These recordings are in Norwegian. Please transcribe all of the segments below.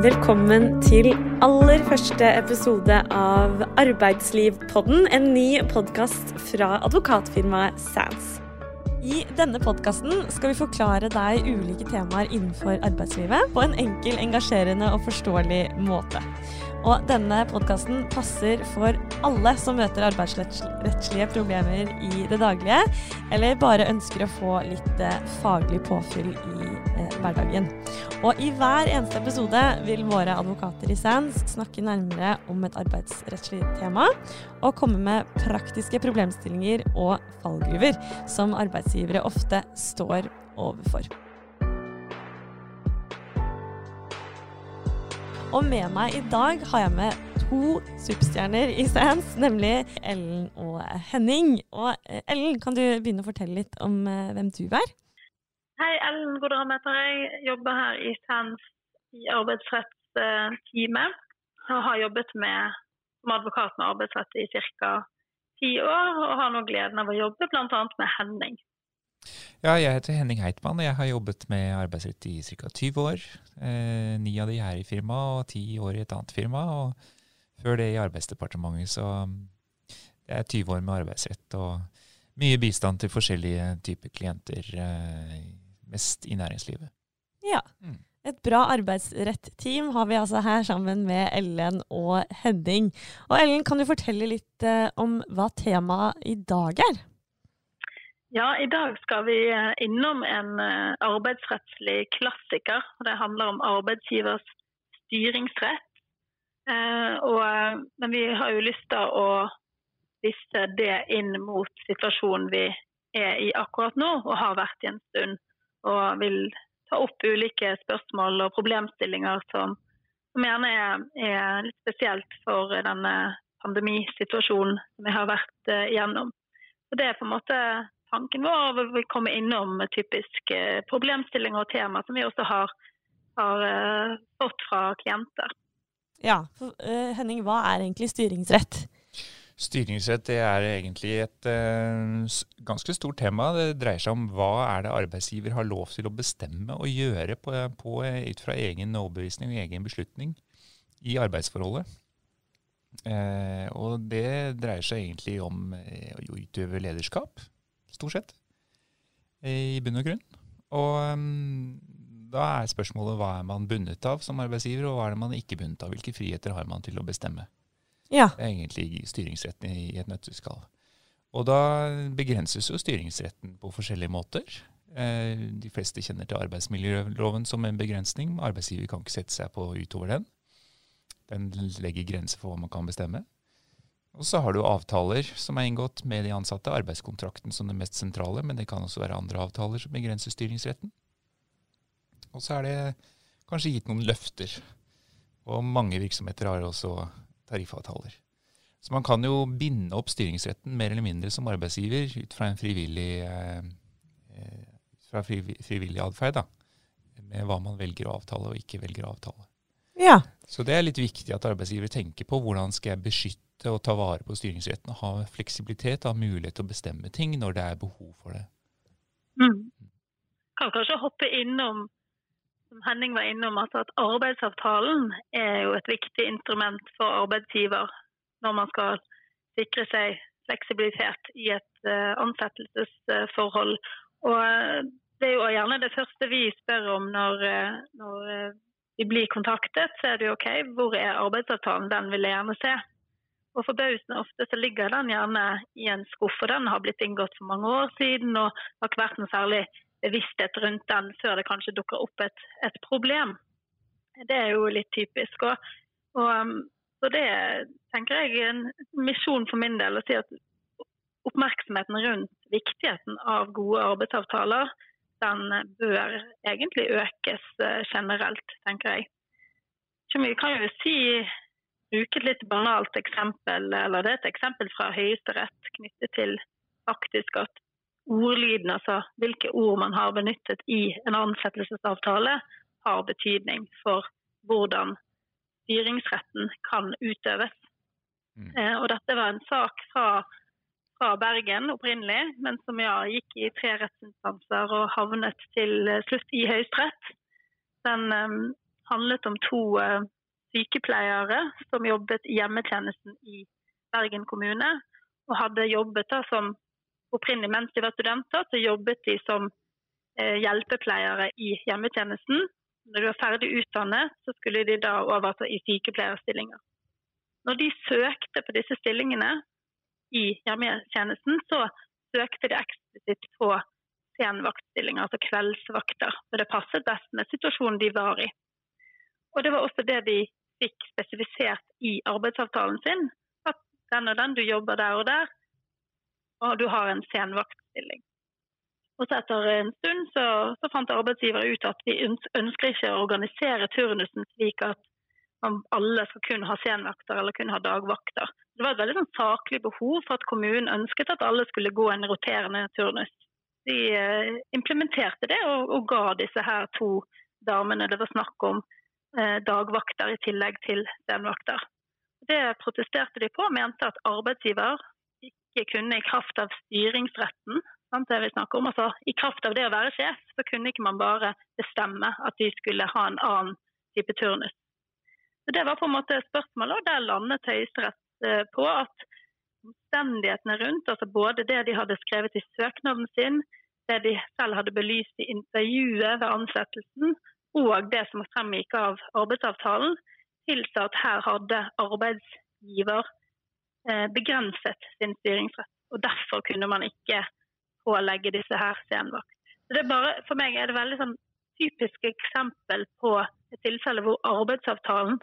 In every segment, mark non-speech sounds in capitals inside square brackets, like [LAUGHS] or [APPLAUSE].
Velkommen til aller første episode av Arbeidslivpodden, en ny podkast fra advokatfirmaet Sands. I denne podkasten skal vi forklare deg ulike temaer innenfor arbeidslivet på en enkel, engasjerende og forståelig måte. Og denne podkasten passer for alle som møter arbeidsrettslige problemer i det daglige, eller bare ønsker å få litt eh, faglig påfyll i eh, hverdagen. Og i hver eneste episode vil våre advokater i SANS snakke nærmere om et arbeidsrettslig tema, og komme med praktiske problemstillinger og fallgruver som arbeidsgivere ofte står overfor. Og med meg i dag har jeg med to superstjerner i Sands, nemlig Ellen og Henning. Og eh, Ellen, kan du begynne å fortelle litt om eh, hvem du er? Hei, Ellen Godram heter jeg. Jobber her i Sands i arbeidsrettsteamet. Og har jobbet med, som advokat med arbeidsrett i ca. ti år, og har nå gleden av å jobbe bl.a. med Henning. Ja, jeg heter Henning Heitmann, og jeg har jobbet med arbeidsrett i ca. 20 år. Eh, ni av de her i firmaet, og ti år i et annet firma. Og før det i Arbeidsdepartementet, så det er 20 år med arbeidsrett. Og mye bistand til forskjellige typer klienter, eh, mest i næringslivet. Ja. Mm. Et bra arbeidsrett-team har vi altså her sammen med Ellen og Henning. Og Ellen, kan du fortelle litt eh, om hva temaet i dag er? Ja, i dag skal vi eh, innom en eh, arbeidsrettslig klassiker. Det handler om arbeidsgivers styringsrett. Eh, og, men vi har jo lyst til å visse det inn mot situasjonen vi er i akkurat nå, og har vært i en stund. Og vil ta opp ulike spørsmål og problemstillinger som, som gjerne er, er, litt spesielt for denne pandemisituasjonen som vi har vært igjennom. Så det er på en måte tanken vår. Vi kommer innom typiske problemstillinger og tema som vi også har, har uh, fått fra klienter. Ja, for, uh, Henning, hva er egentlig styringsrett? Styringsrett det er egentlig et uh, ganske stort tema. Det dreier seg om hva er det arbeidsgiver har lov til å bestemme og gjøre på, på, ut fra egen overbevisning og egen beslutning i arbeidsforholdet. Eh, og det dreier seg egentlig om å utøve lederskap stort sett, i bunn og grunn. Og um, da er spørsmålet hva er man bundet av som arbeidsgiver, og hva er det man ikke bundet av? Hvilke friheter har man til å bestemme? Ja. Det er egentlig styringsretten i et nøtteskall. Og da begrenses jo styringsretten på forskjellige måter. Eh, de fleste kjenner til arbeidsmiljøloven som en begrensning. Arbeidsgiver kan ikke sette seg på utover den. Den legger grenser for hva man kan bestemme. Og så har du avtaler som er inngått med de ansatte. Arbeidskontrakten som det mest sentrale, men det kan også være andre avtaler som begrenser styringsretten. Og så er det kanskje gitt noen løfter. Og mange virksomheter har også tariffavtaler. Så man kan jo binde opp styringsretten mer eller mindre som arbeidsgiver ut fra en frivillig, eh, fra frivillig atferd. Med hva man velger å avtale og ikke velger å avtale. Ja. Så det er litt viktig at arbeidsgiver tenker på hvordan skal jeg beskytte til å ta vare på styringsretten og ha fleksibilitet, ha mulighet til å bestemme ting når det er behov for det. Mm. Kan kanskje hoppe innom, som Henning var innom, at, at arbeidsavtalen er jo et viktig instrument for arbeidsgiver når man skal sikre seg fleksibilitet i et uh, ansettelsesforhold. Og uh, Det er jo gjerne det første vi spør om når, uh, når vi blir kontaktet. Så er det jo OK, hvor er arbeidsavtalen? Den vil jeg gjerne se. Og Forbausende ofte så ligger den gjerne i en skuff, og den har blitt inngått for mange år siden. og har ikke vært noe særlig bevissthet rundt den før det kanskje dukker opp et, et problem. Det er jo litt typisk. Og, og, um, så det tenker jeg er en misjon for min del å si at oppmerksomheten rundt viktigheten av gode arbeidsavtaler, den bør egentlig økes eh, generelt, tenker jeg. Vi kan jo si bruke et litt banalt eksempel, eller det er et eksempel fra Høyesterett knyttet til faktisk at ordlyden, altså hvilke ord man har benyttet i en ansettelsesavtale, har betydning for hvordan styringsretten kan utøves. Mm. Eh, og dette var en sak fra, fra, Bergen opprinnelig, men som ja, gikk i tre rettsinstanser og havnet til slutt i Høyesterett. Den um, handlet om to uh, sykepleiere som jobbet i hjemmetjenesten i Bergen kommune. Og hadde jobbet da som opprinnelig mens de var studenter, så jobbet de som eh, hjelpepleiere i hjemmetjenesten. Når de var ferdig utdannet, så skulle de da overta i sykepleierstillinger. Når de søkte på disse stillingene i hjemmetjenesten, så søkte de eksplisitt på senvaktstillinger, altså kveldsvakter. Og det passet best med situasjonen de var i. Og det var også det de fikk spesifisert i arbeidsavtalen sin. At den og den, du jobber der og der, og du har en senvaktstilling. Og så etter en stund så, så fant arbeidsgiver ut at vi ønsker ikke å organisere turnusen slik at alle skal kun ha senvakter eller kun ha dagvakter. Det var et veldig sånn saklig behov for at kommunen ønsket at alle skulle gå en roterende turnus. De eh, implementerte det og, og, ga disse her to damene det var snakk om, dagvakter i tillegg til døgnvakter. Det protesterte de på, og mente at arbeidsgiver ikke kunne i kraft av styringsretten det vi snakker om, altså I kraft av det å være sjef, så kunne ikke man bare bestemme at de skulle ha en annen type turnus. Så Det var på en måte spørsmålet, og der landet Høyesterett eh, på at omstendighetene rundt, altså både det de hadde skrevet i søknaden sin, det de selv hadde belyst i intervjuet ved ansettelsen, og det som fremgikk av arbeidsavtalen, tilsa at her hadde arbeidsgiver eh, begrenset sin styringsrett. og Derfor kunne man ikke pålegge disse her senvakt. Så det er bare, For meg er det veldig sånn typisk eksempel på et tilfelle hvor arbeidsavtalen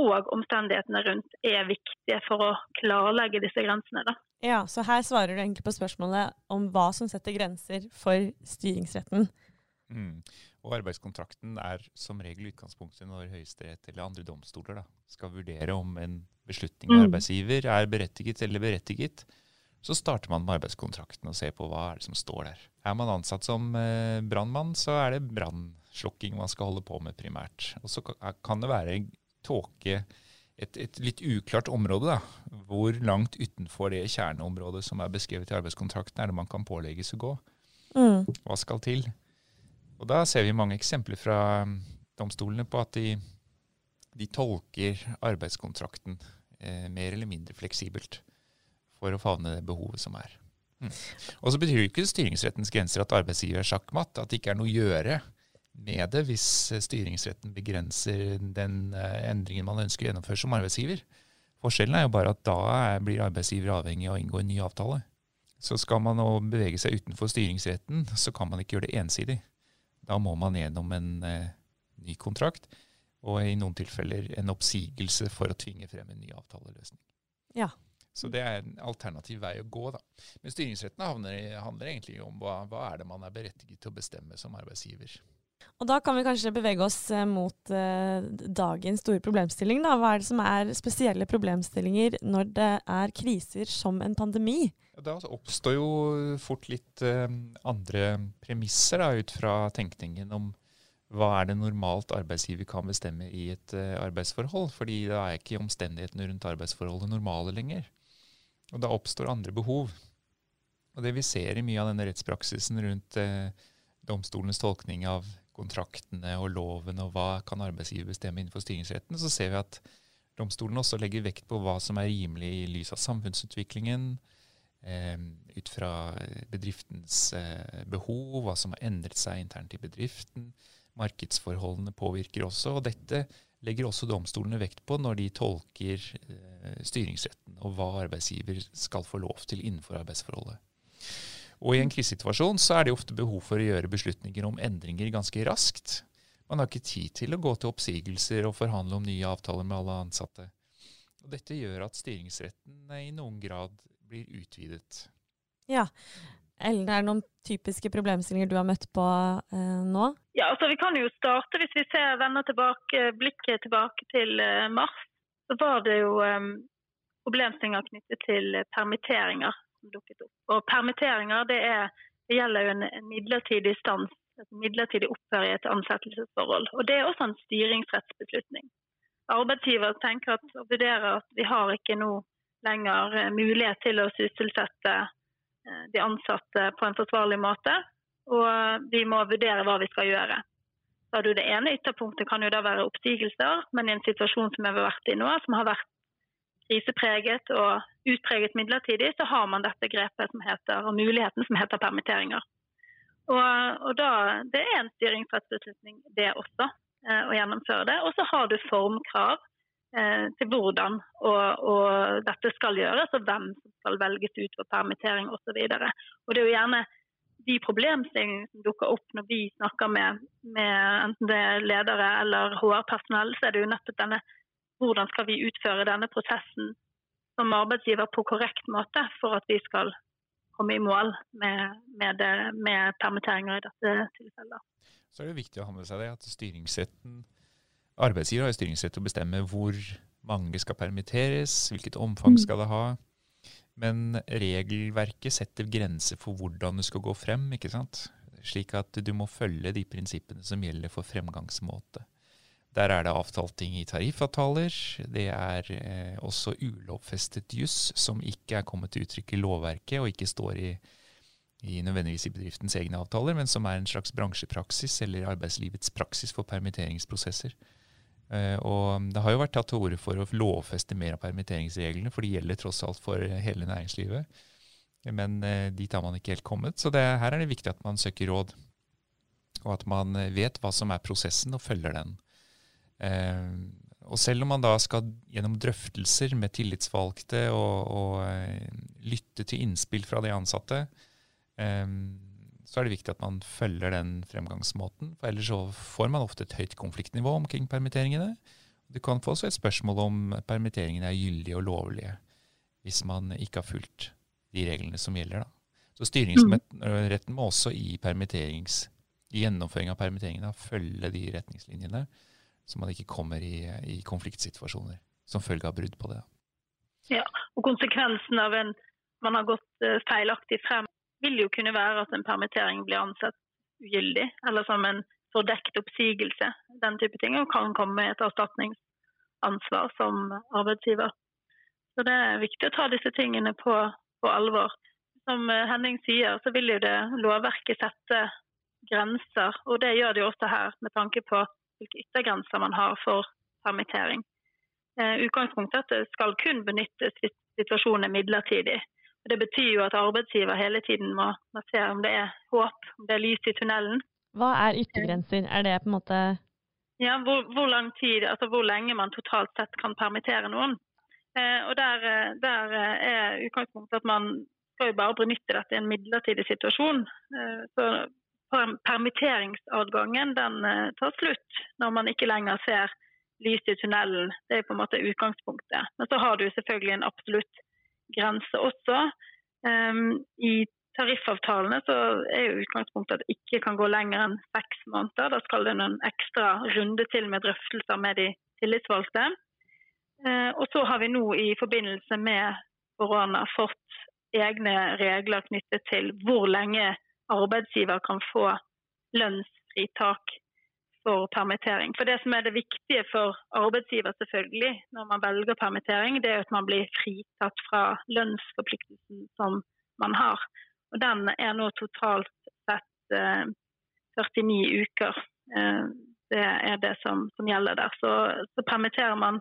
og omstendighetene rundt er viktige for å klarlegge disse grensene. Da. Ja, Så her svarer du egentlig på spørsmålet om hva som setter grenser for styringsretten. Mm. Og arbeidskontrakten er som regel utgangspunktet når Høyesterett eller andre domstoler da, skal vurdere om en beslutning av mm. arbeidsgiver er berettiget eller berettiget. Så starter man med arbeidskontrakten og ser på hva er det som står der. Er man ansatt som eh, brannmann, så er det brannslukking man skal holde på med primært. Og så kan det være tåke et, et, litt uklart område. da. Hvor langt utenfor det kjerneområdet som er beskrevet i arbeidskontrakten, er det man kan pålegges å gå? Mm. Hva skal til? Og Da ser vi mange eksempler fra um, domstolene på at de, de tolker arbeidskontrakten eh, mer eller mindre fleksibelt for å favne det behovet som er. Mm. Og så betyr jo ikke styringsrettens grenser at arbeidsgiver er sjakkmatt, at det ikke er noe å gjøre med det hvis eh, styringsretten begrenser den eh, endringen man ønsker å gjennomføre som arbeidsgiver. Forskjellen er jo bare at da blir arbeidsgiver avhengig av å inngå en ny avtale. Så skal man nå bevege seg utenfor styringsretten, så kan man ikke gjøre det ensidig. Da må man gjennom en eh, ny kontrakt, og i noen tilfeller en oppsigelse for å tvinge frem en ny avtaleløsning. Ja. Så det er en alternativ vei å gå. da. Men styringsretten handler, handler egentlig om hva, hva er det man er berettiget til å bestemme som arbeidsgiver. Og da kan vi kanskje bevege oss eh, mot eh, dagens store problemstilling. Da. Hva er det som er spesielle problemstillinger når det er kriser som en pandemi? Da oppstår jo fort litt uh, andre premisser da, ut fra tenkningen om hva er det normalt arbeidsgiver kan bestemme i et uh, arbeidsforhold. Fordi da er ikke omstendighetene rundt arbeidsforholdet normale lenger. Og da oppstår andre behov. Og det vi ser i mye av denne rettspraksisen rundt domstolenes tolkning av kontraktene og loven og hva kan arbeidsgiver bestemme innenfor styringsretten, så ser vi at domstolen også legger vekt på hva som er rimelig i lys av samfunnsutviklingen, eh, ut fra bedriftens eh, behov, hva som har endret seg internt i bedriften. Markedsforholdene påvirker også, og dette legger også domstolene vekt på når de tolker eh, styringsretten og hva arbeidsgiver skal få lov til innenfor arbeidsforholdet. Og i en krisesituasjon så er det ofte behov for å gjøre beslutninger om endringer ganske raskt. Man har ikke tid til å gå til oppsigelser og forhandle om nye avtaler med alle ansatte. Og dette gjør at styringsretten i noen grad blir utvidet. Ja. Ellen, er det noen typiske problemstillinger du har møtt på eh, nå? Ja, altså Vi kan jo starte, hvis vi ser vender tilbake, blikket tilbake til eh, mars. Så var det jo eh, problemstillinger knyttet til permitteringer som dukket opp. Og Permitteringer det, er, det gjelder jo en, en midlertidig stans, et midlertidig opphør i et ansettelsesforhold. Og Det er også en styringsrettsbeslutning. Arbeidsgiver tenker at, og vurderer at vi har ikke nå lenger eh, mulighet til å sysselsette eh, de ansatte på en forsvarlig måte, og vi må vurdere hva vi skal gjøre. Da det ene ytterpunktet kan jo da være oppsigelser, men i en situasjon som vi har vært i nå, som har vært krisepreget og utpreget midlertidig, så har man dette grepet som heter, og muligheten som heter permitteringer. Og, og da, Det er en styringsrettsbeslutning, det også, eh, å gjennomføre det. Og så har du formkrav til hvordan og, og, dette skal gjøres, og hvem som skal velges ut for permittering osv. Det er jo gjerne de problemstillingene som dukker opp når vi snakker med, med enten det er ledere eller HR-personell, så er det jo nettopp denne hvordan skal vi utføre denne prosessen som arbeidsgiver på korrekt måte for at vi skal komme i mål med, med, det, med permitteringer i dette tilfellet. Så er det viktig å ha med seg det at styringsretten, arbeidsgiver har styringsrett til å bestemme hvor mange skal permitteres, hvilket omfang mm. skal det ha. Men regelverket setter grenser for hvordan du skal gå frem. ikke sant? Slik at du må følge de prinsippene som gjelder for fremgangsmåte. Der er det avtalt ting i tariffavtaler. Det er eh, også ulovfestet juss som ikke er kommet til uttrykk i lovverket og ikke står i, i, nødvendigvis i bedriftens egne avtaler, men som er en slags bransjepraksis eller arbeidslivets praksis for permitteringsprosesser. Eh, og det har jo vært tatt til orde for å lovfeste mer av permitteringsreglene, for de gjelder tross alt for hele næringslivet. Men eh, dit har man ikke helt kommet. Så det, her er det viktig at man søker råd, og at man vet hva som er prosessen, og følger den. Eh, og selv om man da skal gjennom drøftelser med tillitsvalgte og, og lytte til innspill fra de ansatte, så er det viktig at man følger den fremgangsmåten. For ellers så får man ofte et høyt konfliktnivå omkring permitteringene. Du kan få også et spørsmål om permitteringene er gyldige og lovlige hvis man ikke har fulgt de reglene som gjelder. Da. Så styringsretten må også i, i gjennomføring av permitteringene følge de retningslinjene så man ikke kommer i, i konfliktsituasjoner som følge av brudd på det. Ja, og Konsekvensen av en man har gått uh, feilaktig frem, vil jo kunne være at en permittering blir ansett ugyldig, eller som en fordekt oppsigelse. Den type ting, og kan komme med et erstatningsansvar som arbeidsgiver. Så Det er viktig å ta disse tingene på, på alvor. Som eh, Henning sier, så vil jo det lovverket sette grenser, og det gjør det jo også her med tanke på hvilke yttergrenser man har for permittering. Eh, utgangspunktet er at det skal kun benyttes hvis situasjonen er midlertidig. Det betyr jo at arbeidsgiver hele tiden må, må se om det er håp, om det er lys i tunnelen. Hva er yttergrenser? Er det på en måte Ja, hvor, hvor lang tid, altså hvor lenge man totalt sett kan permittere noen. Eh, og der, eh, der, eh, er utgangspunktet at man skal jo bare benytte dette i en midlertidig situasjon. Eh, så permitteringsadgangen den eh, tar slutt når man ikke lenger ser lys i tunnelen. Det er på en måte utgangspunktet. Men så har du selvfølgelig en absolutt grense også. Um, I tariffavtalene så er jo utgangspunktet at det ikke kan gå lenger enn seks måneder. Da skal det en ekstra runde til med drøftelser med de tillitsvalgte. Uh, og så har vi nå i forbindelse med korona fått egne regler knyttet til hvor lenge arbeidsgiver kan få lønnsfritak for permittering. For Det som er det viktige for arbeidsgiver selvfølgelig når man velger permittering, det er at man blir fritatt fra lønnsforpliktelsen som man har. Og Den er nå totalt sett eh, 49 uker. Eh, det er det som, som gjelder der. Så, så, permitterer man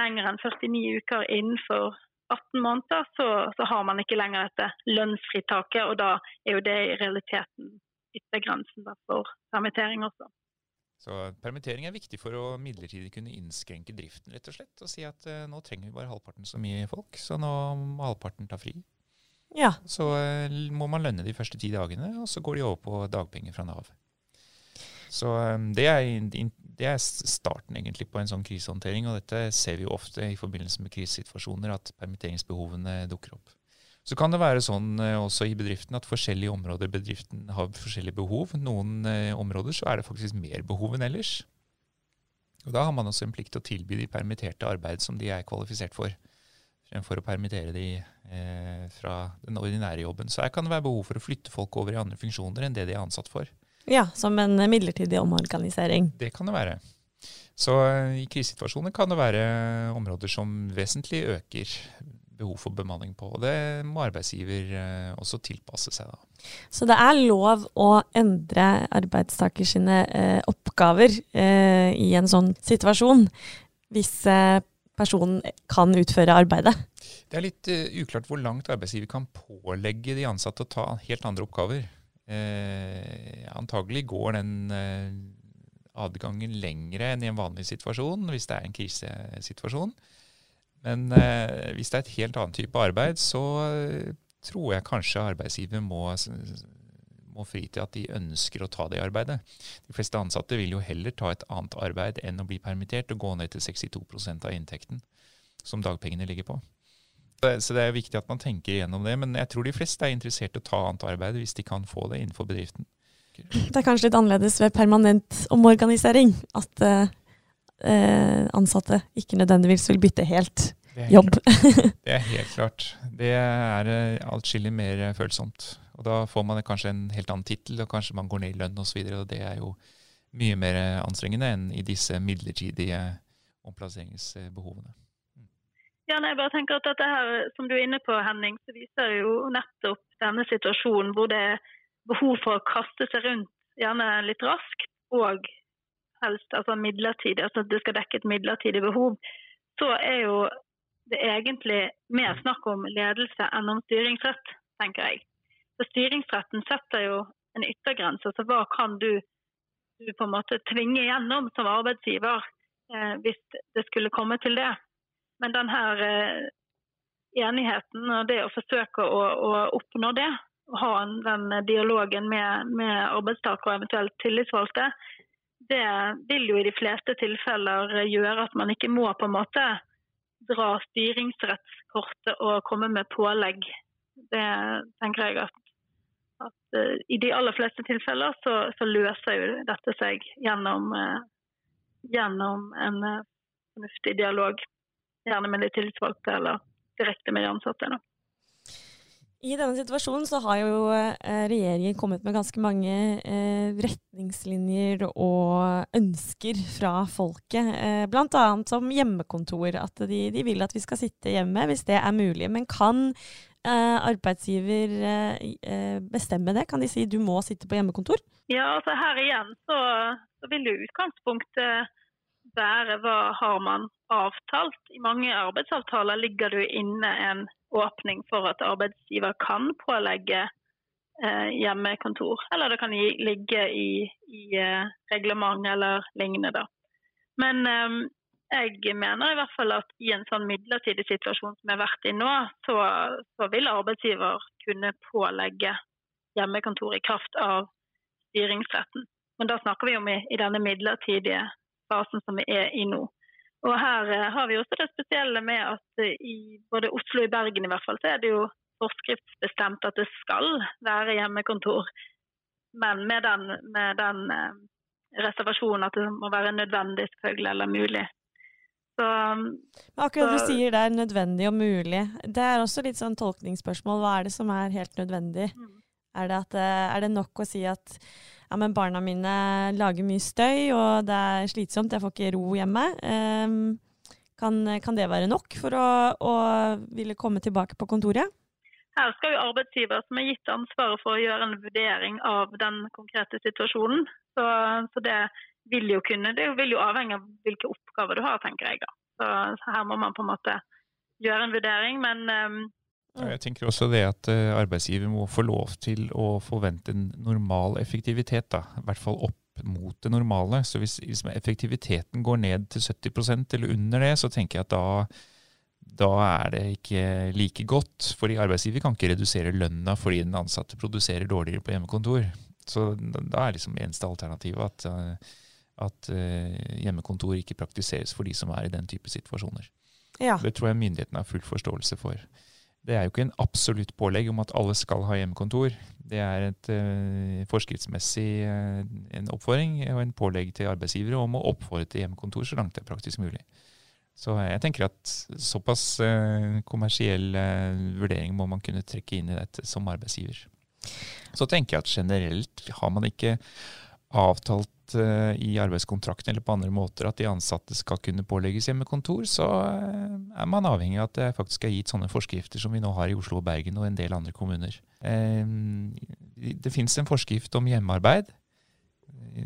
lenger enn 49 uker innenfor 18 måneder, så, så, har man ikke lenger dette lønnsfritaket. Og da er jo det i realiteten yttergrensen for permittering også. Så permittering er viktig for å midlertidig kunne innskrenke driften, rett og slett. Og si at uh, nå trenger vi bare halvparten så mye folk, så nå må halvparten ta fri. Ja. Så uh, må man lønne de første ti dagene, og så går de over på dagpenger fra Nav. Så um, det er, det er, starten egentlig på en sånn krisehåndtering, og dette ser vi jo ofte i forbindelse med krisesituasjoner, at permitteringsbehovene dukker opp. Så kan det være sånn uh, også i bedriften at forskjellige områder bedriften har forskjellige behov. Noen uh, områder så er det faktisk mer behov enn ellers. Og Da har man også en plikt til å tilby de permitterte arbeid som de er kvalifisert for, fremfor å permittere de eh, fra den ordinære jobben. Så her kan det være behov for å flytte folk over i andre funksjoner enn det de er ansatt for. Ja, som en midlertidig omorganisering. Det kan det være. Så eh, i krisesituasjoner kan det være områder som vesentlig øker behov for bemanning på. Og det må arbeidsgiver eh, også tilpasse seg, da. Så det er lov å endre arbeidstaker sine eh, oppgaver eh, i en sånn situasjon, hvis personen kan utføre arbeidet? Det er litt uklart hvor langt arbeidsgiver kan pålegge de ansatte å ta helt andre oppgaver. Eh, antagelig går den adgangen lengre enn i en vanlig situasjon, hvis det er en krisesituasjon. Men eh, hvis det er et helt annet type arbeid, så eh, tror jeg kanskje arbeidsgiver må, må fri til at de ønsker å ta det arbeidet. De fleste ansatte vil jo heller ta et annet arbeid enn å bli permittert og gå ned til 62% av inntekten som dagpengene ligger på. Så det er viktig at man tenker igjennom det. Men jeg tror de fleste er interessert i å ta annet arbeid hvis de kan få det innenfor bedriften. Det er kanskje litt annerledes ved permanent omorganisering. At uh, ansatte ikke nødvendigvis vil bytte helt jobb. [LAUGHS] det er helt klart. Det er uh, atskillig mer følsomt. Og da får man kanskje en helt annen tittel, og kanskje man går ned i lønn osv. Og, så og det er jo mye mer anstrengende enn i disse midlertidige omplasseringsbehovene. Ja, nei, jeg bare tenker at dette her, Som du er inne på, Henning, så viser jo nettopp denne situasjonen hvor det er behov for å kaste seg rundt, gjerne litt raskt, og helst altså midlertidig, altså at det skal dekke et midlertidig behov, så er jo det egentlig mer snakk om ledelse enn om styringsrett, tenker jeg. Så Styringsretten setter jo en yttergrense. altså Hva kan du, du på en måte tvinge gjennom som arbeidsgiver eh, hvis det skulle komme til det. Men denne eh, enigheten og det å forsøke å, å oppnå det, ha den dialogen med, med arbeidstaker og eventuelt tillitsvalgte, det vil jo i de fleste tilfeller gjøre at man ikke må på en måte dra styringsrettskortet og komme med pålegg. Det tenker jeg at, at uh, i de aller fleste tilfeller så, så løser jo dette seg gjennom, uh, gjennom en uh, fornuftig dialog. Gjerne med de tillitsvalgte eller direkte med de ansatte. Da. I denne situasjonen så har jo eh, regjeringen kommet med ganske mange eh, retningslinjer og ønsker fra folket. Eh, Bl.a. som hjemmekontor. At de, de, vil at vi skal sitte hjemme hvis det er mulig. Men kan arbeidsgiver bestemme det? Kan de si du må sitte på hjemmekontor? Ja, altså her igjen så, så vil jo utgangspunktet være hva har man avtalt. I mange arbeidsavtaler ligger det inne en åpning for at arbeidsgiver kan pålegge eh, hjemmekontor. Eller det kan ligge i, i eh, reglement eller lignende. Da. Men eh, jeg mener i hvert fall at i en sånn midlertidig situasjon som jeg har vært i nå, så, så vil arbeidsgiver kunne pålegge hjemmekontor i kraft av styringsretten. Men da snakker vi om i, i denne midlertidige fasen som vi er i nå. Og her eh, har vi også det spesielle med at eh, i både Oslo og i Bergen i hvert fall, så er det jo forskriftsbestemt at det skal være hjemmekontor. Men med den, med den eh, reservasjonen at det må være nødvendig selvfølgelig, eller mulig. Så, Men akkurat så, du sier det er nødvendig og mulig. Det er også litt sånn tolkningsspørsmål. Hva er det som er helt nødvendig? Mm. Er, det at, er det nok å si at ja, men barna mine lager mye støy, og det er slitsomt, jeg får ikke ro hjemme. Um, kan, kan, det være nok for å, å, ville komme tilbake på kontoret? Her skal jo arbeidsgiver som er gitt ansvaret for å gjøre en vurdering av den konkrete situasjonen. Så, så det vil jo kunne, det vil jo avhenge av hvilke oppgaver du har, tenker jeg. Så, så her må man på en måte gjøre en vurdering. Men um, jeg tenker også det at eh, arbeidsgiver må få lov til å forvente en normal effektivitet. Da. I hvert fall opp mot det normale. Så hvis liksom, effektiviteten går ned til 70% eller under det, så tenker jeg at da, da er det ikke like godt. Fordi arbeidsgiver kan ikke redusere lønna fordi den ansatte produserer dårligere på hjemmekontor. Så da er liksom eneste alternativet at, eh, at eh, hjemmekontor ikke praktiseres for de som er i den type situasjoner. Ja. Det tror jeg myndighetene har full forståelse for. Det er jo ikke en absolutt pålegg om at alle skal ha hjemmekontor. Det er et uh, forskriftsmessig uh, en oppfordring og en pålegg til arbeidsgivere om å oppfordre til hjemmekontor så langt det er praktisk mulig. Så jeg tenker at såpass uh, kommersiell vurdering må man kunne trekke inn i dette som arbeidsgiver. Så tenker jeg at generelt har man ikke avtalt uh, i arbeidskontrakten eller på andre måter at de ansatte skal kunne pålegges hjemmekontor, så uh, er man avhengig av at det faktisk er gitt sånne forskrifter som vi nå har i Oslo og Bergen og en del andre kommuner. Uh, det finnes en forskrift om hjemmearbeid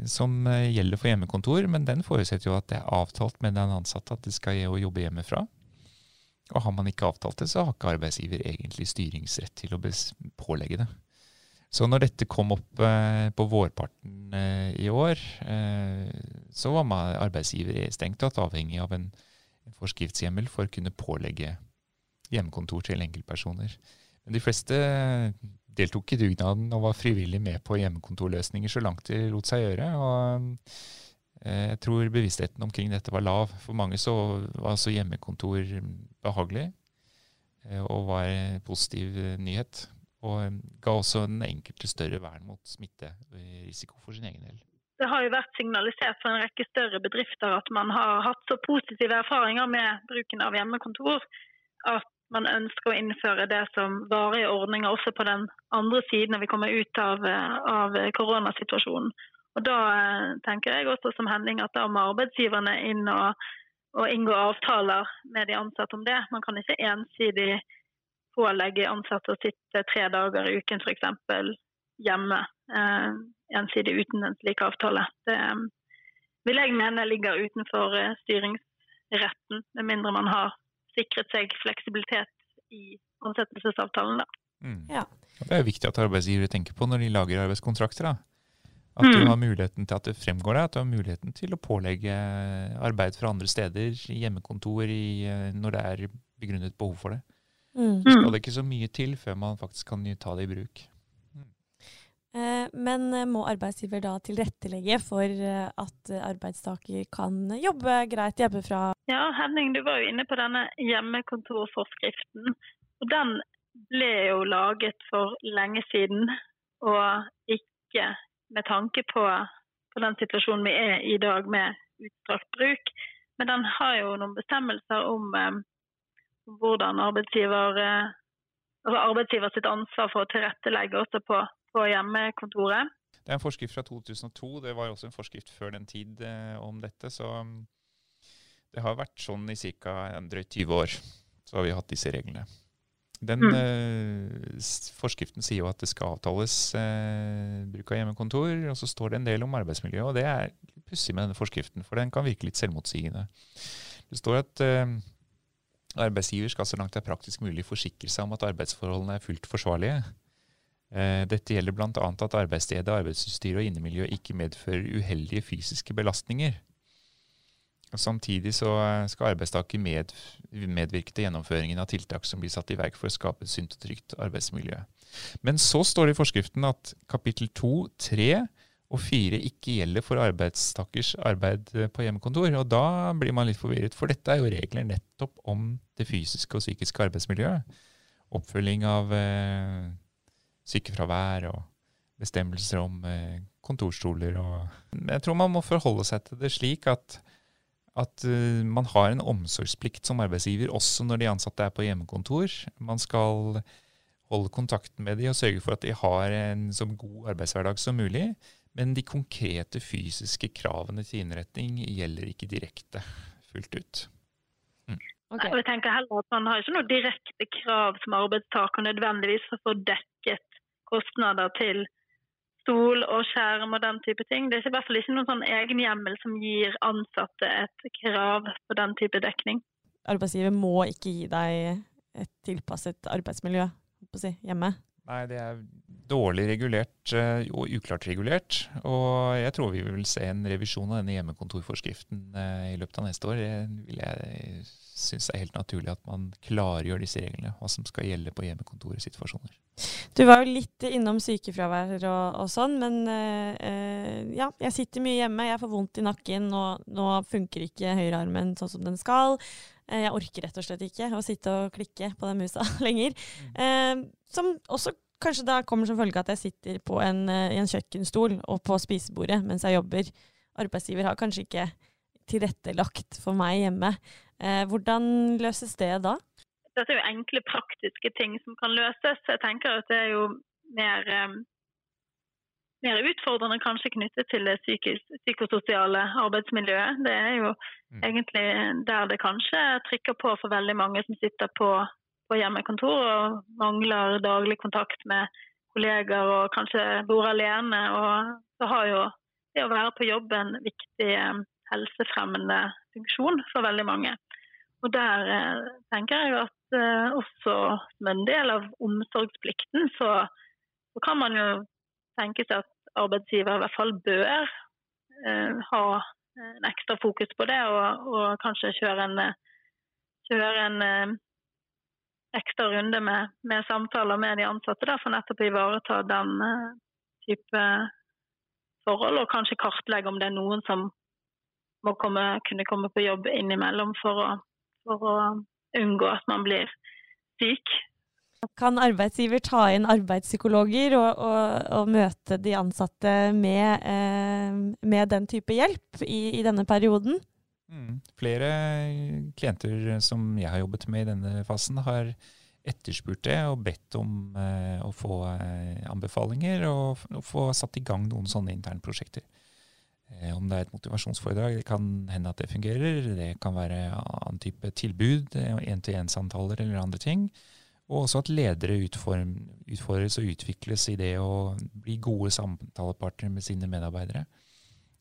som gjelder for hjemmekontor, men den forutsetter jo at det er avtalt med den ansatte at de skal jobbe hjemmefra. Og har man ikke avtalt det, så har ikke arbeidsgiver egentlig styringsrett til å pålegge det. Så når dette kom opp eh, på vårparten eh, i år, eh, så var arbeidsgiver strengt tatt avhengig av en, en forskriftshjemmel for å kunne pålegge hjemmekontor til enkeltpersoner. Men de fleste deltok i dugnaden og var frivillig med på hjemmekontorløsninger så langt de lot seg gjøre. og eh, jeg tror bevisstheten omkring dette var lav. For mange så var altså hjemmekontor behagelig eh, og var en positiv nyhet. Og um, ga også den enkelte større vern mot smitterisiko for sin egen del. Det har jo vært signalisert for en rekke større bedrifter at man har hatt så positive erfaringer med bruken av hjemmekontor at man ønsker å innføre det som varige ordninger også på den andre siden når vi kommer ut av, av koronasituasjonen. Og Da eh, tenker jeg også som Henning at da må arbeidsgiverne inn og, og inngå avtaler med de ansatte om det. Man kan ikke ensidig pålegge ansatte å sitte tre dager i uken f.eks. hjemme eh, ensidig uten en slik avtale. Det eh, vil jeg mene ligger utenfor eh, styringsretten, med mindre man har sikret seg fleksibilitet i ansettelsesavtalen. Mm. Ja. Det er viktig at arbeidsgivere tenker på når de lager arbeidskontrakter. da. At du mm. har muligheten til at det fremgår deg, at du har muligheten til å pålegge arbeid fra andre steder, hjemmekontor, i, eh, når det er begrunnet behov for det. Mm. Så skal det ikke så mye til før man faktisk kan ta det i bruk. Mm. Eh, men eh, må arbeidsgiver da tilrettelegge for eh, at arbeidstaker kan jobbe greit hjemmefra? Ja, Henning, du var jo inne på denne hjemmekontorforskriften. Og den ble jo laget for lenge siden, og ikke med tanke på, på den situasjonen vi er i i dag med utstrakt bruk. Men den har jo noen bestemmelser om hvordan arbeidsgiver, eh, altså arbeidsgiver sitt ansvar for å tilrettelegge også på, på, hjemmekontoret. Det er en forskrift fra 2002. Det var også en forskrift før den tid eh, om dette. Så mm, det har vært sånn i ca. drøyt 20 år. Så har vi hatt disse reglene. Den mm. eh, forskriften sier jo at det skal avtales eh, bruk av hjemmekontor, og så står det en del om arbeidsmiljø. og Det er pussig med denne forskriften, for den kan virke litt selvmotsigende. Det står at eh, Arbeidsgiver skal så langt det er praktisk mulig forsikre seg om at arbeidsforholdene er fullt forsvarlige. Eh, dette gjelder bl.a. at arbeidsstedet, arbeidsutstyret og innemiljø ikke medfører uheldige fysiske belastninger. Samtidig så skal arbeidstaker med, medvirke til gjennomføringen av tiltak som blir satt i verk for å skape et sunt og trygt arbeidsmiljø. Men så står det i forskriften at kapittel 2, 3 og fire ikke gjelder for arbeidstakers arbeid på hjemmekontor. Og da blir man litt forvirret, for dette er jo regler nettopp om det fysiske og psykiske arbeidsmiljøet. Oppfølging av eh, sykefravær og bestemmelser om eh, kontorstoler og Jeg tror man må forholde seg til det slik at, at uh, man har en omsorgsplikt som arbeidsgiver også når de ansatte er på hjemmekontor. Man skal holde kontakten med dem og sørge for at de har en så god arbeidshverdag som mulig. Men de konkrete fysiske kravene til innretning gjelder ikke direkte fullt ut. Mm. Okay. Jeg tenker heller at Man har ikke noe direkte krav som arbeidstaker nødvendigvis for å få dekket kostnader til stol og skjerm og den type ting. Det er i hvert fall ikke noen sånn egen hjemmel som gir ansatte et krav på den type dekning. Arbeidsgiver må ikke gi deg et tilpasset arbeidsmiljø si, hjemme? Nei, det er dårlig regulert eh, og uklart regulert. Og jeg tror vi vil se en revisjon av denne hjemmekontorforskriften eh, i løpet av neste år. Det vil jeg synes er helt naturlig at man klargjør disse reglene, hva som skal gjelde på hjemmekontorsituasjoner. Du var jo litt innom sykefravær og, og sånn, men øh, ja, jeg sitter mye hjemme. Jeg får vondt i nakken, og nå funker ikke høyrearmen sånn som den skal. Jeg orker rett og slett ikke å sitte og klikke på den musa [LAUGHS] lenger. Mm. Eh, som også kanskje da kommer som følge av at jeg sitter på en, eh, i en kjøkkenstol og på spisebordet mens jeg jobber. Arbeidsgiver har kanskje ikke tilrettelagt for meg hjemme. Eh, hvordan løses det da? Dette er jo enkle, praktiske ting som kan løses. Jeg tenker at det er jo mer eh, mer utfordrende kanskje knyttet til det psykososiale arbeidsmiljøet. Det er jo mm. egentlig der det kanskje trykker på for veldig mange som sitter på, på hjemmekontor og mangler daglig kontakt med kolleger og kanskje bor alene. Og så har jo det å være på jobb en viktig eh, helsefremmende funksjon for veldig mange. Og der eh, tenker jeg at eh, også som en del av omsorgsplikten, så, så kan man jo tenke seg at arbeidsgiver i hvert fall bør eh, ha en ekstra fokus på det, og, og kanskje kjøre en, kjøre en eh, ekstra runde med, med, samtaler med de ansatte da, for nettopp å ivareta den eh, type forhold, og kanskje kartlegge om det er noen som må komme, kunne komme på jobb innimellom for å, for å unngå at man blir syk. Kan arbeidsgiver ta inn arbeidspsykologer og, og, og møte de ansatte med, eh, med, den type hjelp i, i denne perioden? Mm. Flere klienter som jeg har jobbet med i denne fasen, har etterspurt det og bedt om eh, å få eh, anbefalinger og, og, få satt i gang noen sånne internprosjekter. Eh, om det er et motivasjonsforedrag, det kan hende at det fungerer. Det kan være annen type tilbud, én-til-én-samtaler eller andre ting. Og også at ledere utform, utfordres og utvikles i det å bli gode samtalepartnere med sine medarbeidere.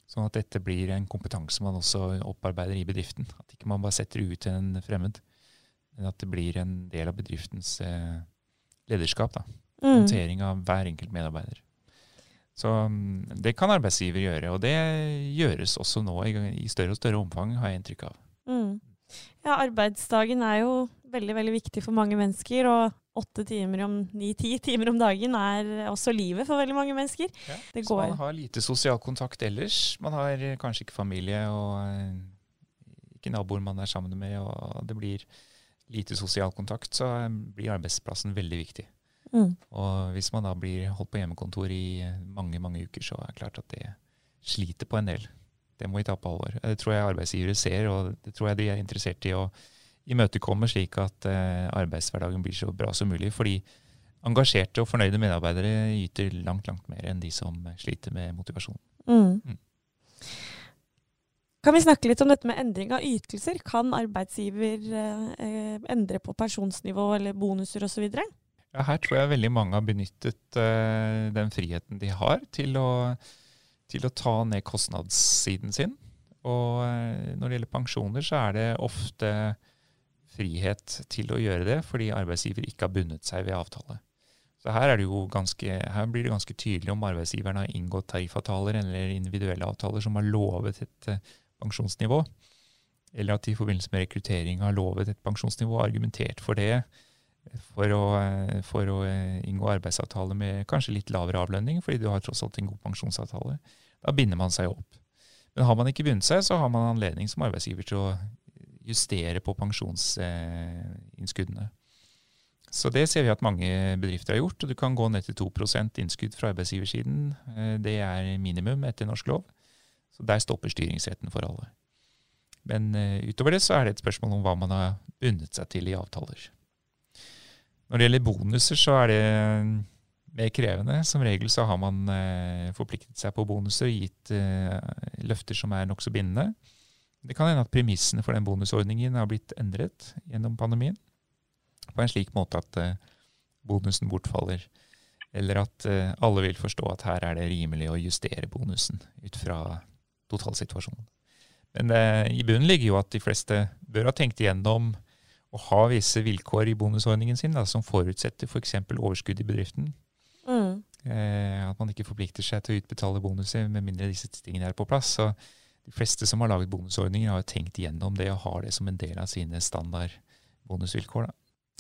Sånn at dette blir en kompetanse man også opparbeider i bedriften. At ikke man bare setter ut en fremmed, men at det blir en del av bedriftens eh, lederskap. da. Mm. Håndtering av hver enkelt medarbeider. Så mm, det kan arbeidsgiver gjøre, og det gjøres også nå i, i større og større omfang, har jeg inntrykk av. Mm. Ja, arbeidsdagen er jo veldig veldig viktig for mange mennesker. Og åtte timer om ni-ti timer om dagen er også livet for veldig mange mennesker. Ja, så man har lite sosial kontakt ellers. Man har kanskje ikke familie og eh, ikke naboer man er sammen med, og det blir lite sosial kontakt, så eh, blir arbeidsplassen veldig viktig. Mm. Og hvis man da blir holdt på hjemmekontor i mange, mange uker, så er det klart at det sliter på en del. Det må vi ta på alvor. Det tror jeg arbeidsgivere ser, og det tror jeg de er interessert i å imøtekomme slik at eh, arbeidshverdagen blir så bra som mulig. Fordi engasjerte og fornøyde medarbeidere yter langt, langt mer enn de som sliter med motivasjon. Mm. Mm. Kan vi snakke litt om dette med endring av ytelser? Kan arbeidsgiver eh, endre på pensjonsnivå eller bonuser osv.? Ja, her tror jeg veldig mange har benyttet eh, den friheten de har til å, til å ta ned kostnadssiden sin. Og eh, når det gjelder pensjoner, så er det ofte frihet til å gjøre det, fordi arbeidsgiver ikke har bundet seg ved avtale. Så her, ganske, her, blir det ganske tydelig om arbeidsgiveren har inngått tariffavtaler eller individuelle avtaler som har lovet et uh, pensjonsnivå, eller at de i forbindelse med rekruttering har lovet et pensjonsnivå og argumentert for det for å, uh, for å uh, inngå arbeidsavtale med kanskje litt lavere avlønning, fordi du har tross alt en god pensjonsavtale. Da binder man seg opp. Men har man ikke bundet seg, så har man anledning som arbeidsgiver til å justere på pensjonsinnskuddene. Så det ser vi at mange bedrifter har gjort. og Du kan gå ned til 2% innskudd fra arbeidsgiversiden. Eh, det er minimum etter norsk lov. Så der stopper styringsretten for alle. Men eh, utover det så er det et spørsmål om hva man har bundet seg til i avtaler. Når det gjelder bonuser, så er det mer krevende. Som regel så har man eh, forpliktet seg på bonuser og gitt løfter som er nokså bindende. Det kan hende at premissene for den bonusordningen har blitt endret gjennom pandemien. På en slik måte at uh, bonusen bortfaller. Eller at uh, alle vil forstå at her er det rimelig å justere bonusen ut fra totalsituasjonen. Men uh, i bunnen ligger jo at de fleste bør ha tenkt igjennom å ha visse vilkår i bonusordningen sin da, som forutsetter f.eks. For overskudd i bedriften. Mm. at man ikke forplikter seg til å utbetale bonuser med mindre disse tingene er på plass. Så de fleste som har laget bonusordninger, har tenkt igjennom det og har det som en del av sine standard bonusvilkår. Da.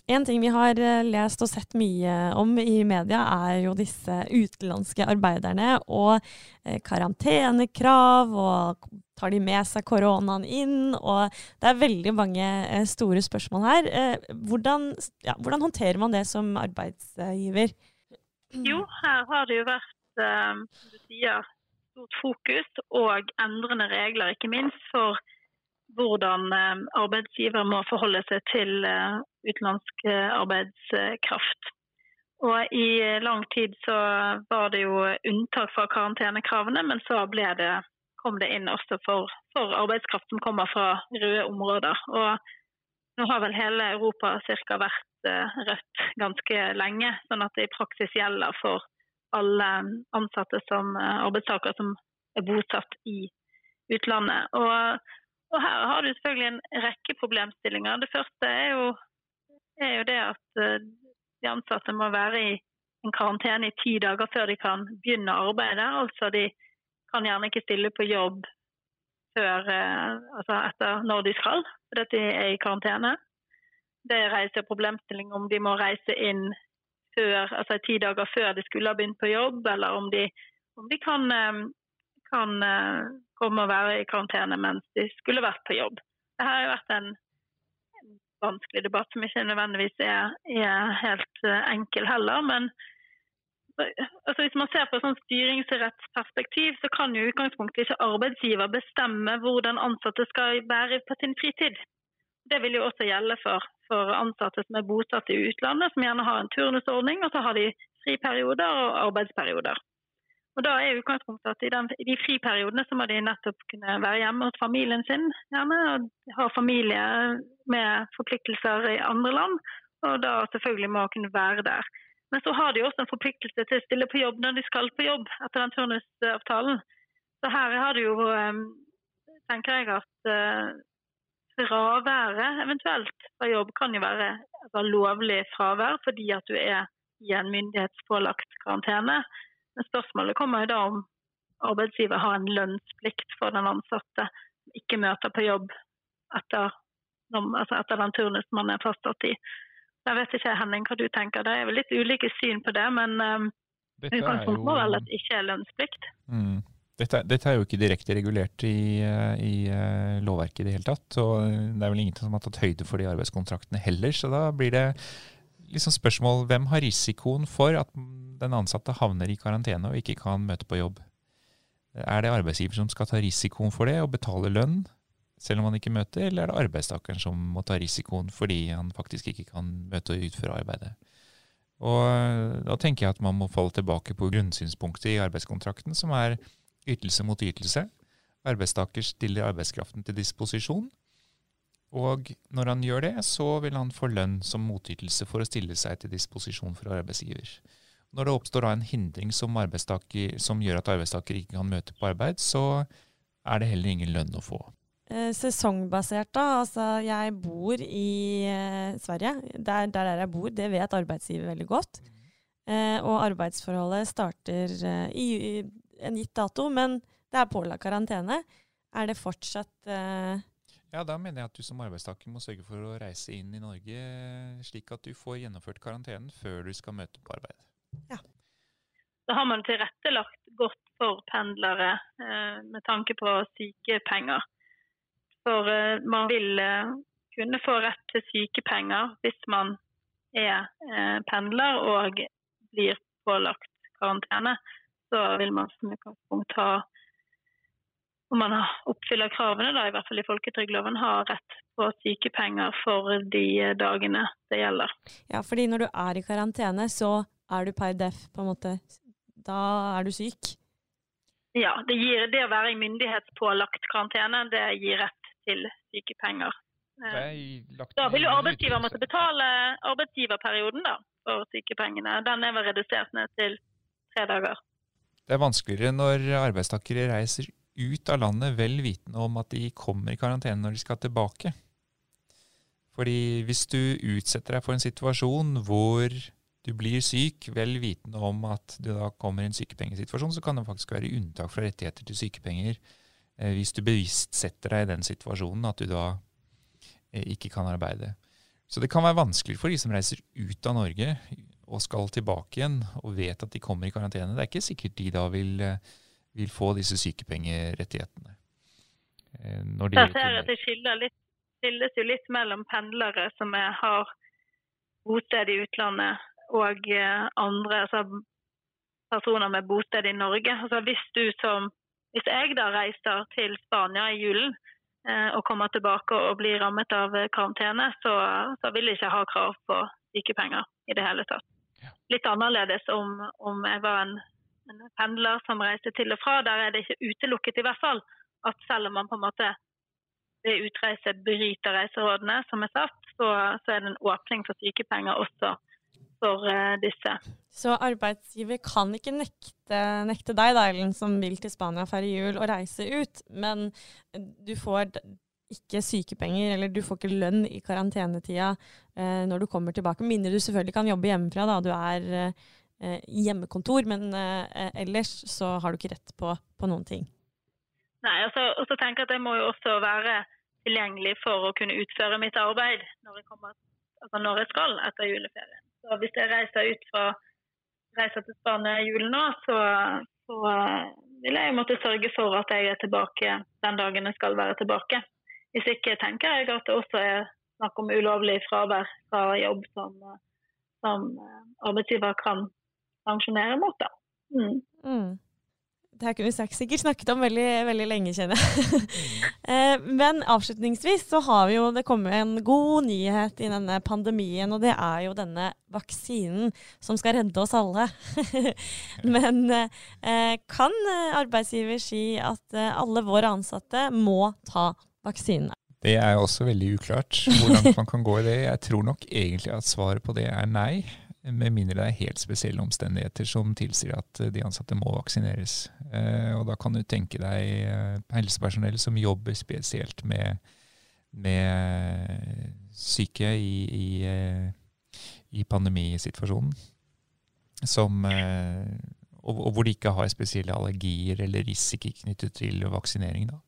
En ting vi har eh, lest og sett mye om i media, er jo disse utenlandske arbeiderne og eh, karantenekrav, og tar de med seg koronaen inn? Og det er veldig mange eh, store spørsmål her. Hvordan, ja, hvordan, håndterer man det som arbeidsgiver? Jo, her har det jo vært, som du sier, stort fokus og endrende regler, ikke minst for hvordan eh, arbeidsgiver må forholde seg til eh, utenlandsk eh, arbeidskraft. Og i lang tid så var det jo unntak fra karantenekravene, men så det, kom det inn også for, for arbeidskraft som kommer fra røde områder. Og nå har vel hele Europa ca. vært rødt ganske lenge, sånn at det i praksis gjelder for alle ansatte som eh, arbeidstakere som er bosatt i utlandet. Og, og her har du selvfølgelig en rekke problemstillinger. Det første er jo, er jo det at eh, de ansatte må være i en karantene i ti dager før de kan begynne arbeidet. Altså de kan gjerne ikke stille på jobb før, altså etter når de skal, fordi de er i karantene. Det reiser problemstilling om de må reise inn før, altså ti dager før de skulle ha begynt på jobb, eller om de, om de kan, eh, kan, eh, komme og være i karantene mens de skulle vært på jobb. Dette har vært en, en vanskelig debatt som ikke nødvendigvis er, er helt eh, enkel heller. men altså Hvis man ser på sånn styringsrettsperspektiv, så kan jo utgangspunktet ikke arbeidsgiver bestemme hvordan ansatte skal være på sin fritid. Det vil jo også gjelde for, for, ansatte som er bosatt i utlandet, som gjerne har en turnusordning, og så har de friperioder og arbeidsperioder. Og da er utgangspunktet at i, den, i, de friperiodene så må de nettopp kunne være hjemme hos familien sin, gjerne, og ha familie med forpliktelser i andre land, og da selvfølgelig må kunne være der. Men så har de også en forpliktelse til å stille på jobb når de skal på jobb etter den turnusavtalen. Så her har du jo, eh, tenker jeg at eh, fraværet eventuelt fra jobb kan jo være altså, lovlig fravær fordi at du er i en myndighetspålagt karantene. Men spørsmålet kommer jo da om arbeidsgiver har en lønnsplikt for den ansatte som ikke møter på jobb etter, altså etter den turnus man er fastsatt i. Jeg vet ikke Henning, hva du tenker. Det er vel litt ulike syn på det, men um, utgangspunktet må vel at det ikke er lønnsplikt. Mm. Dette, dette, er jo ikke direkte regulert i, eh, i, eh, lovverket i det hele tatt. Og det er vel ingen som har tatt høyde for de arbeidskontraktene heller. Så da blir det liksom spørsmål hvem har risikoen for at den ansatte havner i karantene og ikke kan møte på jobb? Er det arbeidsgiver som skal ta risikoen for det og betale lønn, selv om han ikke møter, eller er det arbeidstakeren som må ta risikoen fordi han faktisk ikke kan møte og utføre arbeidet? Og eh, da tenker jeg at man må falle tilbake på grunnsynspunktet i arbeidskontrakten, som er ytelse mot ytelse. Arbeidstaker stiller arbeidskraften til disposisjon. Og når han gjør det, så vil han få lønn som motytelse for å stille seg til disposisjon for arbeidsgiver. Når det oppstår en hindring som, som gjør at arbeidstaker ikke kan møte på arbeid, så er det heller ingen lønn å få. Eh, sesongbasert, da. Altså, jeg bor i eh, Sverige. Der, der, jeg bor, det vet arbeidsgiver veldig godt. Eh, og arbeidsforholdet starter eh, i, en gitt dato, men det er pålagt karantene. Er det fortsatt uh... Ja, da mener jeg at du som arbeidstaker må sørge for å reise inn i Norge slik at du får gjennomført karantenen før du skal møte på arbeid. Ja. Da har man tilrettelagt godt for pendlere eh, med tanke på sykepenger. For eh, man vil eh, kunne få rett til sykepenger hvis man er eh, pendler og blir pålagt karantene så vil man som utgangspunkt ha om man oppfyller kravene, da, i hvert fall i folketrygdloven, ha rett på sykepenger for de dagene det gjelder. Ja, fordi når du er i karantene, så er du per def på en måte Da er du syk? Ja, det, gir, det å være i myndighetspålagt karantene, det gir rett til sykepenger. Da vil jo arbeidsgiver måtte betale arbeidsgiverperioden da, for sykepengene. Den er vel redusert ned til tre dager. Det er vanskeligere når arbeidstakere reiser ut av landet vel vitende om at de kommer i karantene når de skal tilbake. Fordi hvis du utsetter deg for en situasjon hvor du blir syk, vel vitende om at du da kommer i en sykepengesituasjon, så kan det faktisk være unntak fra rettigheter til sykepenger eh, hvis du bevisst setter deg i den situasjonen at du da eh, ikke kan arbeide. Så det kan være vanskelig for de som reiser ut av Norge, og skal tilbake igjen og vet at de kommer i karantene, det er ikke sikkert de da vil, eh, vil få disse sykepengerettighetene. Eh, når de ser jeg at det litt, skilles jo litt mellom pendlere som er, har bosted i utlandet, og eh, andre altså personer med bosted i Norge. Altså hvis, du som, hvis jeg da reiser til Spania i julen og kommer tilbake og blir rammet av karantene, så, så vil jeg ikke ha krav på sykepenger i det hele tatt. Litt annerledes om, om jeg var en, en, pendler som reiste til og fra. Der er det ikke utelukket i hvert fall at selv om man på en måte ved utreise bryter reiserådene som er satt, så, så er det en åpning for sykepenger også for uh, disse. Så arbeidsgiver kan ikke nekte, nekte deg, da, som vil til Spania feire jul, å reise ut, men du får ikke sykepenger, eller du får ikke lønn i karantenetida eh, når du kommer tilbake. Mindre du selvfølgelig kan jobbe hjemmefra, da du er eh, hjemmekontor, men eh, ellers så har du ikke rett på, på noen ting. Nei, og så tenker jeg at jeg må jo også være tilgjengelig for å kunne utføre mitt arbeid når jeg, kommer, altså når jeg skal etter juleferien. Så hvis jeg reiser ut fra reiser til Spania i julen nå, så, så eh, vil jeg måtte sørge for at jeg er tilbake den dagen jeg skal være tilbake. Hvis ikke tenker jeg at det også er snakk om ulovlig fravær fra jobb som, som arbeidsgiver kan sanksjonere mot. Da. Mm. Mm. Det her kunne vi sikkert snakket om veldig, veldig lenge, kjenner jeg. [LAUGHS] Eh, men avslutningsvis så har vi jo det kommet en god nyhet i denne pandemien, og det er jo denne vaksinen som skal redde oss alle. [LAUGHS] Men eh, kan arbeidsgiver si at eh, alle våre ansatte må ta vaksinene? Det er også veldig uklart hvor langt man kan gå i det. Jeg tror nok egentlig at svaret på det er nei. Med mindre det er helt spesielle omstendigheter som tilsier at de ansatte må vaksineres. Eh, og da kan du tenke deg eh, helsepersonell som jobber spesielt med, med syke i, i, eh, i pandemisituasjonen. Som, og, hvor de ikke har spesielle allergier eller risiko knyttet til vaksinering. Da.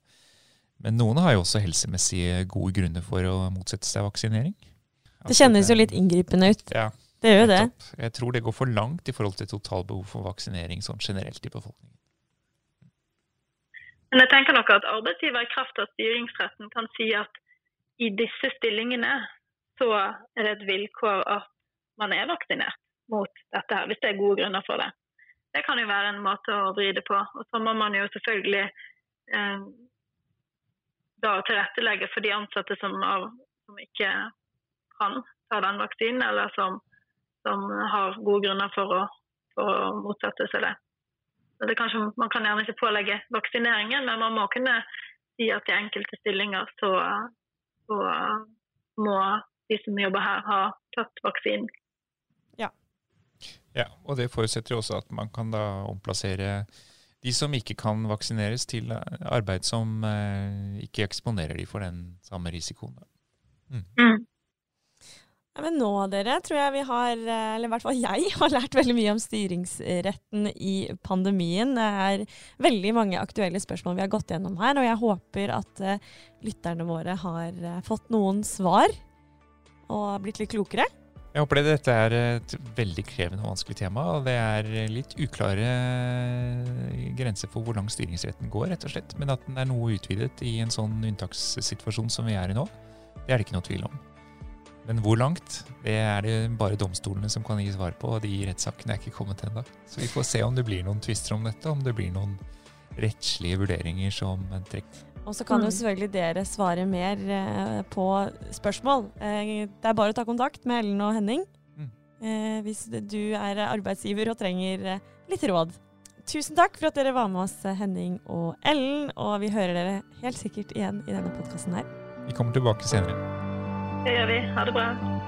Men noen har jo også helsemessige gode grunner for å motsette seg vaksinering. det kjennes jo litt inngripende ut. Ja, det gjør jo det. Jeg tror det går for langt i forhold til totalbehov for vaksinering sånn generelt i befolkningen. Men jeg tenker nok at arbeidsgiver i kraft av styringsretten kan si at i disse stillingene så er det et vilkår at man er vaksinert mot dette her, hvis det er gode grunner for det. Det kan jo være en måte å vri det på. Og så må man jo selvfølgelig eh, da tilrettelegge for de ansatte som, av, som, ikke kan ta den vaksinen, eller som, som har gode grunner for å, for å motsette seg det. det kanskje, man kan gjerne ikke pålegge vaksineringen, men man må kunne si at i enkelte stillinger så, så må de som jobber her, ha tatt vaksinen. Ja. ja, og det forutsetter også at man kan da omplassere de som ikke kan vaksineres, til arbeid som eh, ikke eksponerer de for den samme risikoen. Mm. Mm. Ja, men nå, dere, tror jeg vi har, eh, eller i hvert fall jeg, [LAUGHS] har lært veldig mye om styringsretten i pandemien. Det er veldig mange aktuelle spørsmål vi har gått gjennom her, og jeg håper at uh, lytterne våre har uh, fått noen svar og blitt litt klokere. Jeg håper det. Dette er et veldig krevende og vanskelig tema. Og det er litt uklare grenser for hvor lang styringsretten går, rett og slett. Men at den er noe utvidet i en sånn unntakssituasjon som vi er i nå, det er det ikke noe tvil om. Men hvor langt, det er det bare domstolene som kan gi svar på, og de rettssakene er ikke kommet ennå. Så vi får se om det blir noen tvister om dette, om det blir noen rettslige vurderinger som trekker og så kan jo mm. selvfølgelig dere svare mer eh, på spørsmål. Eh, det er bare å ta kontakt med Ellen og Henning mm. eh, hvis du er arbeidsgiver og trenger litt råd. Tusen takk for at dere var med oss, Henning og Ellen. Og vi hører dere helt sikkert igjen i denne podkasten her. Vi kommer tilbake senere. Det gjør vi. Ha det bra.